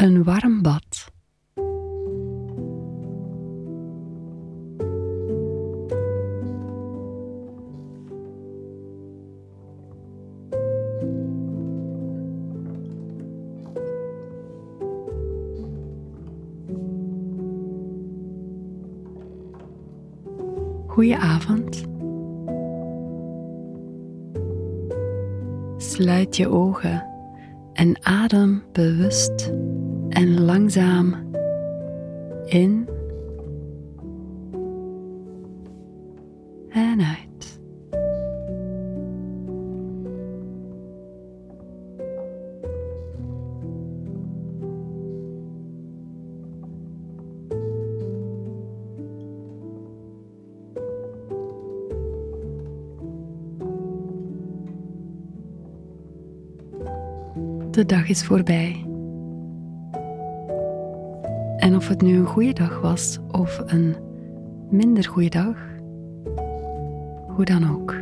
Een warm bad. Goedenavond. Sluit je ogen en adem bewust en langzaam in en uit. De dag is voorbij. Of het nu een goede dag was of een minder goede dag, hoe dan ook,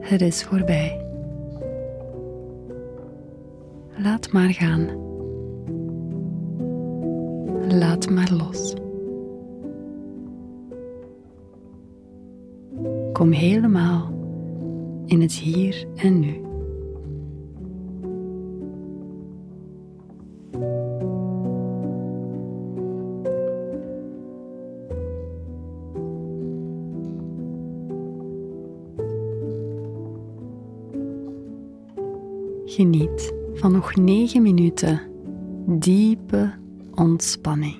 het is voorbij. Laat maar gaan. Laat maar los. Kom helemaal in het hier en nu. Geniet van nog 9 minuten diepe ontspanning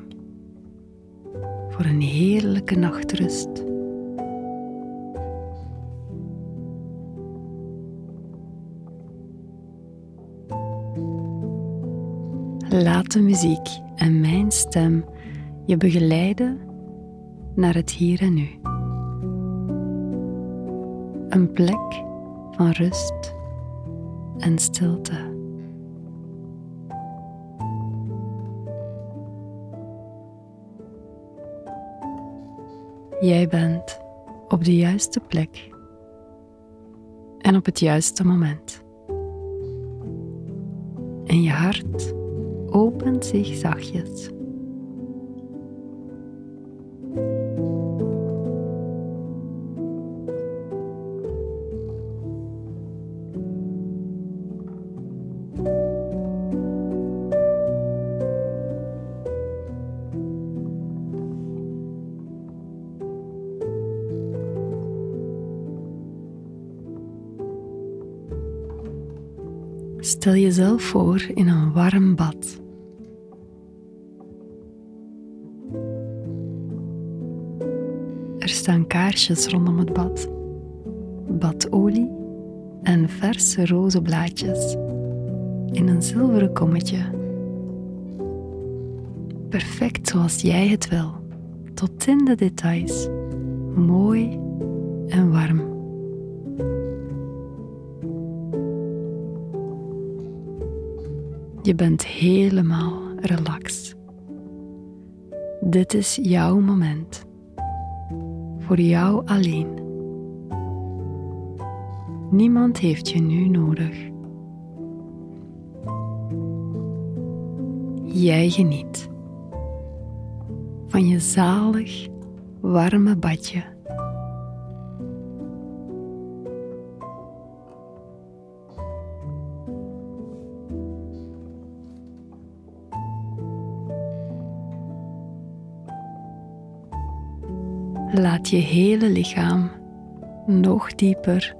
voor een heerlijke nachtrust. Laat de muziek en mijn stem je begeleiden naar het hier en nu. Een plek van rust en stilte. Jij bent op de juiste plek en op het juiste moment. En je hart opent zich zachtjes. Stel jezelf voor in een warm bad. Er staan kaarsjes rondom het bad, badolie en verse rozenblaadjes in een zilveren kommetje. Perfect zoals jij het wil, tot in de details, mooi en warm. Je bent helemaal relaxed. Dit is jouw moment. Voor jou alleen. Niemand heeft je nu nodig. Jij geniet van je zalig, warme badje. Laat je hele lichaam nog dieper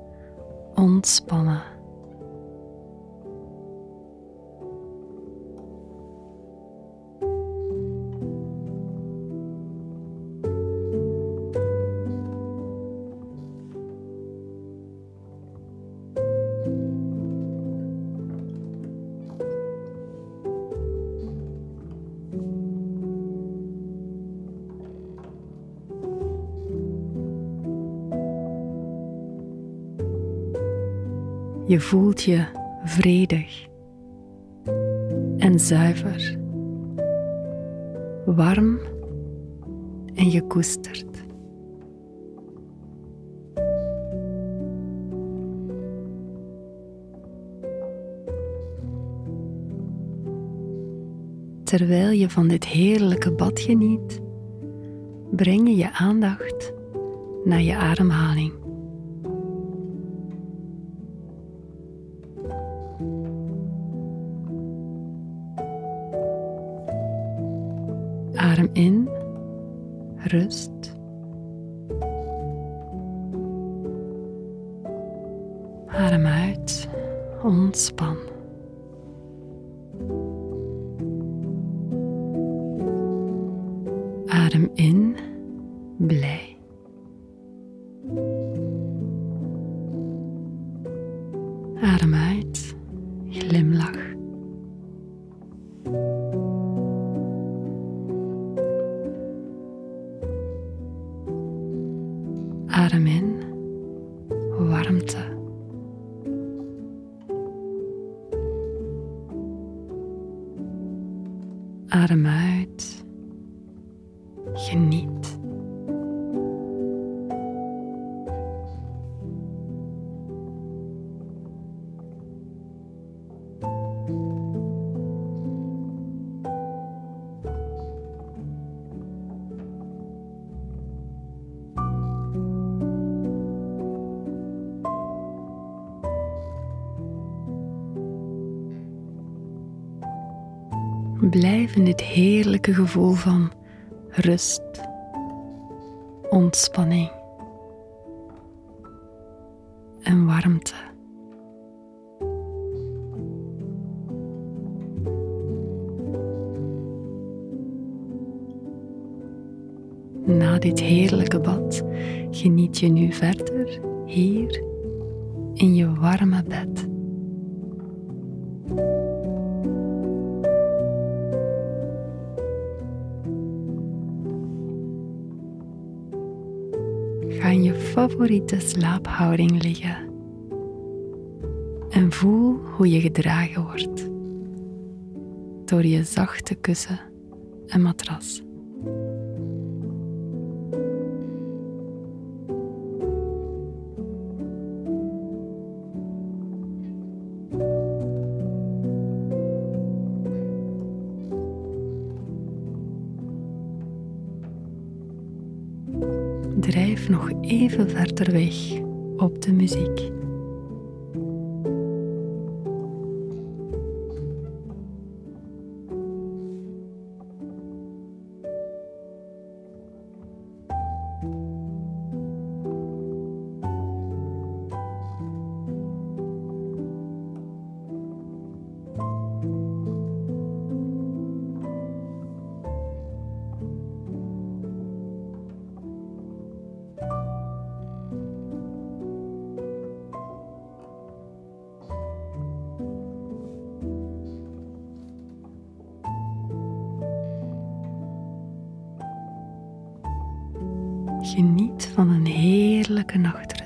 ontspannen. Je voelt je vredig en zuiver, warm en gekoesterd. terwijl je van dit heerlijke bad geniet, breng je je aandacht naar je ademhaling. Adem in, rust. Adem uit, ontspan. Adem in, blij. Adem uit, geniet. Blijf in dit heerlijke gevoel van rust, ontspanning en warmte. Na dit heerlijke bad geniet je nu verder hier in je warme bed. Favoriete slaaphouding liggen en voel hoe je gedragen wordt door je zachte kussen en matras. Nog even verder weg op de muziek. Geniet van een heerlijke nachtrust.